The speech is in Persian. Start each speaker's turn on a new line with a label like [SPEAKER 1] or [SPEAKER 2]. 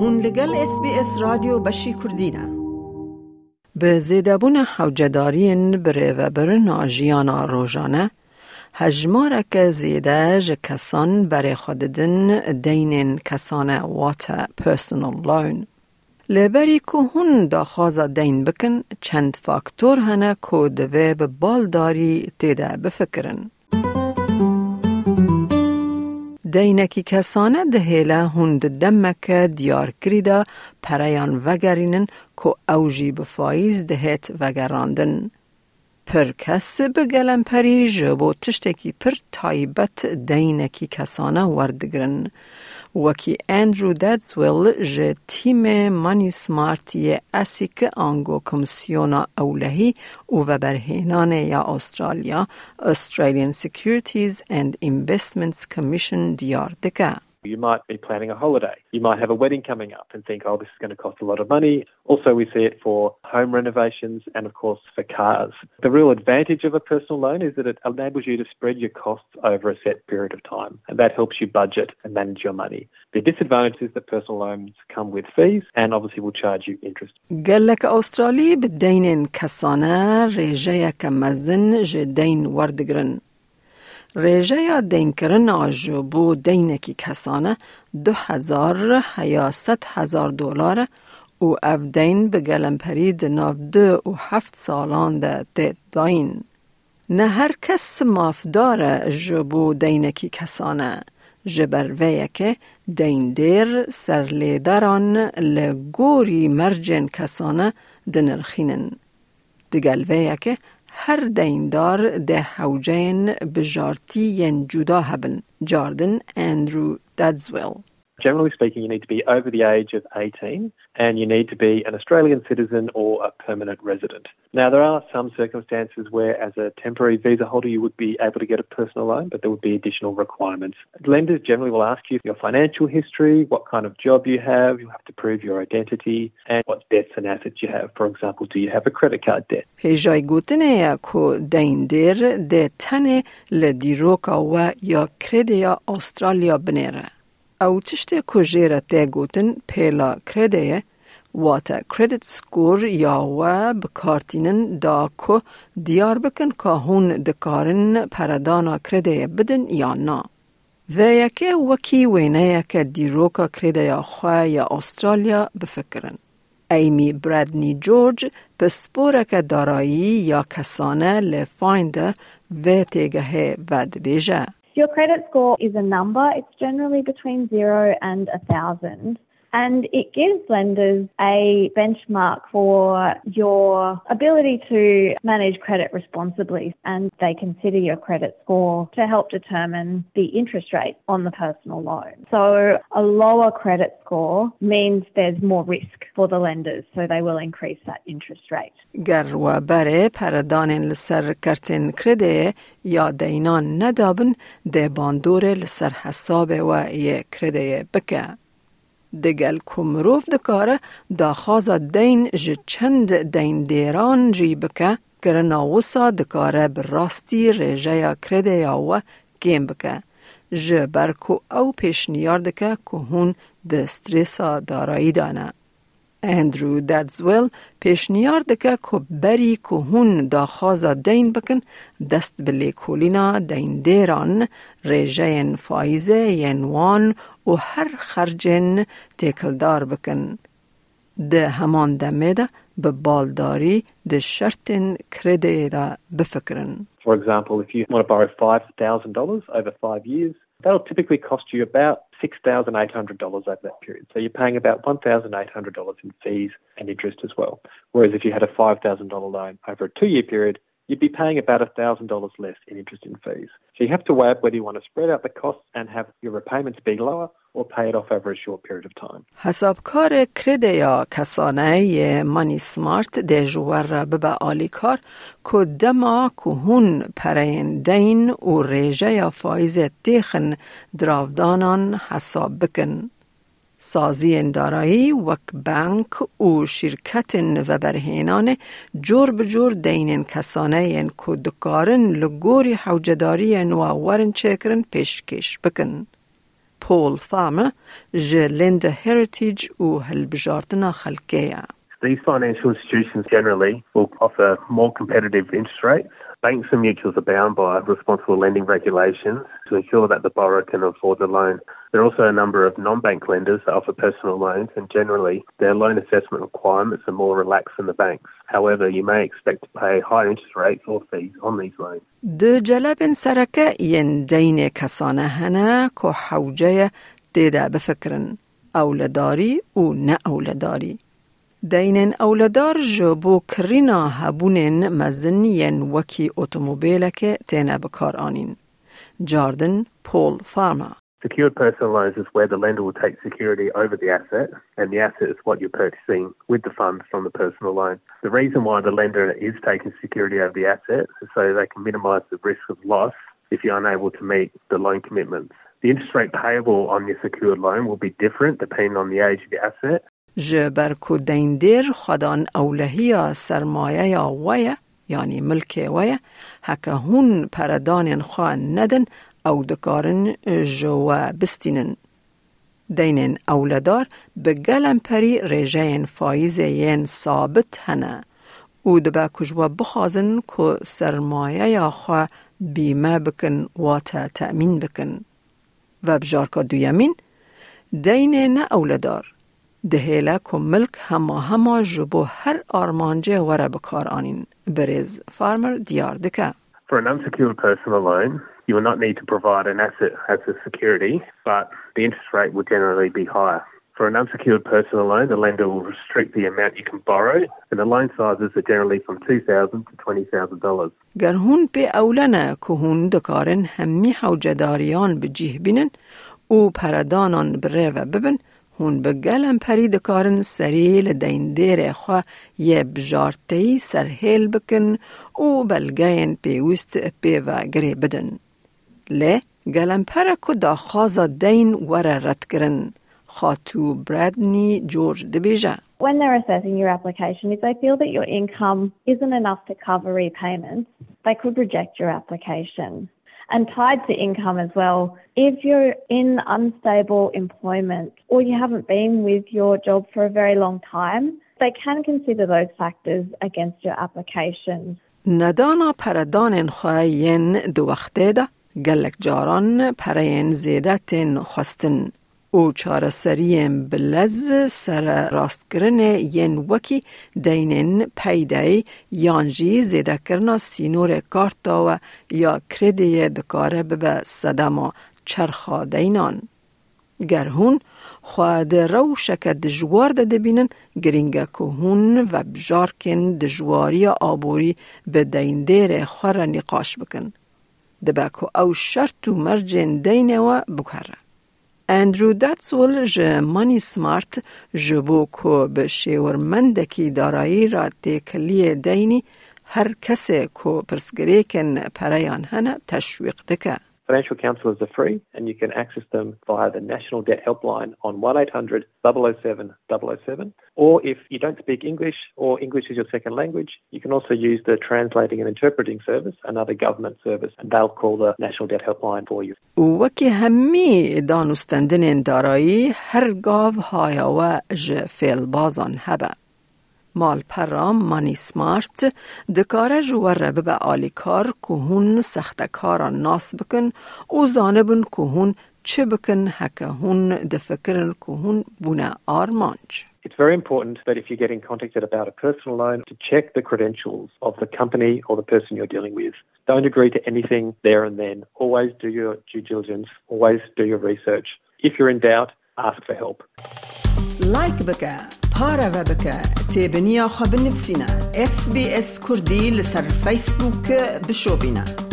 [SPEAKER 1] هون لگل اس بی اس رادیو بشی کردینه به زیدبون حوجدارین بره و بر ناجیانا روژانه هجماره که زیده کسان بره خوددن دینین کسان وات پرسنال لون. لبری که هون داخوازا دین بکن چند فاکتور هنه که دوه به بالداری تیده بفکرن. دینکی کسانه ده هیله هند دمک دیار کریده پریان وگرینن که اوجی بفایز دهت وگراندن. پر کس به گلم پری جبو تشتکی پر تایبت دینکی کسانه وردگرن. وکی اندرو دادزویل جه تیم مانی سمارتی اسیک آنگو کمسیونا اولهی و برهینان یا استرالیا Australian Securities and Investments Commission دیار دکه.
[SPEAKER 2] You might be planning a holiday. You might have a wedding coming up and think, oh, this is going to cost a lot of money. Also, we see it for home renovations and, of course, for cars. The real advantage of a personal loan is that it enables you to spread your costs over a set period of time, and that helps you budget and manage your money. The disadvantage is that personal loans come with fees and obviously will charge you interest.
[SPEAKER 1] قال لك أسترالي بالدين كسانة ريجيا كمزن جدين وردقرن کرن آجو بو دینکی کسانه دو هزار یا ست هزار دلار و اف دین به گلم پرید ناف دو و هفت سالان ده ده داین. نه هر کس مافدار جبو دینکی کسانه جبر که دین دیر سرلیدران لگوری مرجن کسانه دنرخینن. دگل که هر دیندار ده حوجین بجارتی جدا هبن جاردن اندرو دادزویل
[SPEAKER 2] Generally speaking, you need to be over the age of 18 and you need to be an Australian citizen or a permanent resident. Now, there are some circumstances where, as a temporary visa holder, you would be able to get a personal loan, but there would be additional requirements. Lenders generally will ask you your financial history, what kind of job you have, you have to prove your identity, and what debts and assets you have. For example, do you have a credit card debt?
[SPEAKER 1] هجای گوتنه کو دین دیر ده تنه لدیروکا و یا کردیا استرالیا بنیره. او تشتی کجیره تی گوتن پیلا کرده واتا کردت سکور یا و بکارتینن دا کو دیار بکن که هون دکارن پردانا کرده بدن یا نا. و یکی وکی وینه یکی دیروکا کرده یا خواه یا استرالیا بفکرن. ایمی برادنی جورج پسپورک دارایی یا کسانه لفایندر و تیگه و دبیجه.
[SPEAKER 3] Your credit score is a number. It's generally between zero and a thousand. And it gives lenders a benchmark for your ability to manage credit responsibly. And they consider your credit score to help determine the interest rate on the personal loan. So a lower credit score means there's more risk for the lenders. So they will increase that interest rate.
[SPEAKER 1] گر و بره پردان لسر کرتن کرده یا دینان ندابن ده باندور لسر حساب و یه کرده بکه. دگل کمروف دکاره دا خوازا دین جه چند دین دیران جی بکه کرنا وسا دکاره براستی ریجه یا کرده یا و گیم بکه. جه برکو او پیشنیار دکه که هون ده ستریسا دارایی دانه. اندرو دادزویل پیشنیار دکه که بری که هون دا خوازا دین بکن دست بلی کولینا دین دیران ریجه فایزه ینوان و هر خرجن تکلدار بکن. ده همان دمه ده به بالداری ده شرط کرده ده بفکرن.
[SPEAKER 2] For example, if you want to borrow $5,000 over five years, that'll typically cost you about $6,800 over that period. So you're paying about $1,800 in fees and interest as well. Whereas if you had a $5,000 loan over a two year period, you'd be paying about $1,000 less in interest and fees. So you have to weigh up whether you want to spread out the costs and have your repayments be lower or pay it off over a short period of time.
[SPEAKER 1] حسابکار کرده یا کسانه مانی سمارت ده جوار ببا آلی کار که دما که هون پرین دین و ریجه یا فایز تیخن دراودانان حساب بکن. سازی دارایی وک بانک و شرکت و برهینان جور بجور دینن کسانه که دکارن لگوری حوجداری و ورن چکرن پیشکش بکن. پول فارمر جلند هریتیج و هلبجارتنا خلقیه.
[SPEAKER 4] These financial institutions generally will offer more competitive interest rates. Banks and mutuals are bound by responsible lending regulations to ensure that the borrower can afford the loan. There are also a number of non-bank lenders that offer personal loans and generally their loan assessment requirements are more relaxed than the banks. However, you may expect to pay higher interest rates or fees on these loans.
[SPEAKER 1] د جلب سرکه ین دین کسانه هنه که حوجه دیده بفکرن اولداری و نه اولداری. دینن اولدار جبو کرینا هبونن مزنین وکی اتومبیل که تینه بکار آنین. جاردن پول فارما
[SPEAKER 4] Secured personal loans is where the lender will take security over the asset, and the asset is what you're purchasing with the funds from the personal loan. The reason why the lender is taking security over the asset is so they can minimise the risk of loss if you're unable to meet the loan commitments. The interest rate payable on your secured loan will be different depending on the age of the asset
[SPEAKER 1] جبر دیر خدان اولهی سرمایه ویا یعنی ملک ویا هکه هون پردان خواه ندن او دکارن جوا بستینن. دینن اولدار به گلم پری رژه فایز ین ثابت هنه او دبا کجوا بخوازن که سرمایه یا خواه بیمه بکن و تا تأمین بکن. و بجارکا دویمین دین نه اولدار دهیله که ملک هما هما جبو هر آرمانجه وره بکار آنین بریز فارمر دیار دکه
[SPEAKER 4] For an unsecured personal loan, you will not need to provide an asset as a security, but the interest rate will generally be higher. For an unsecured personal loan, the lender will restrict the amount you can borrow, and the loan sizes are generally from $2,000 to $20,000.
[SPEAKER 1] گر هون به اولنه که هون دکارن همی حوجداریان بجیه بینن او پردانان بره و ببن هون به گلم پری دکارن سری لدین دیر خوا یه بجارتی سرهیل بکن او بلگین پیوست پی و گری بدن. لی گلم پره که دا خوازا دین وره رد کرن. خاتو برادنی جورج دبیجه.
[SPEAKER 3] When they're assessing your application, if they feel that your income isn't enough to cover repayments, they could reject your application. and tied to income as well. If you're in unstable employment or you haven't been with your job for a very long time, they can consider those factors against your application.
[SPEAKER 1] ندانا پردان خواهین دو وقته ده گلک جاران پرین زیده تین خواستن او چاره سریم بلز سر راست کرن ین وکی دینن پیدای یانجی زیده کرنا سینور کارتا و یا کردی دکاره به صدما چرخا دینان. گر هون خواد روشک دجوار ده دبینن گرینگه که هون و بجارکن دجواری آبوری به دین دیر خور نقاش بکن. دبکو او شرط و دینه و بکره. اندرو داتسول ج مانی سمارت جبو کو به شیورمندکی دارایی را تکلی دینی هر کسی کو پرسگریکن پریان هنه تشویق دکه.
[SPEAKER 2] Financial counsellors are free and you can access them via the National Debt Helpline on 1800 007 007. Or if you don't speak English or English is your second language, you can also use the Translating and Interpreting Service, another government service, and they'll call the National Debt Helpline for you.
[SPEAKER 1] وکی همی دانستندن دارایی هر گاو های و فیل بازان هبه. مال پرام مانی سمارت دکاره جوار به آلی کار که هون سخت کارا ناس بکن و زانبن که هون چه بکن هکه هون دفکرن که هون بونه آرمانج.
[SPEAKER 2] It's very important that if you're getting contacted about a personal loan, to check the credentials of the company or the person you're dealing with. Don't agree to anything there and then. Always do your due diligence. Always do your research. If you're in doubt, ask for help.
[SPEAKER 1] Like بکه پارە بە بکە تێبنییا خە بنفسینە SسBS کوردی لەسەر فیسبووک بشۆبینە.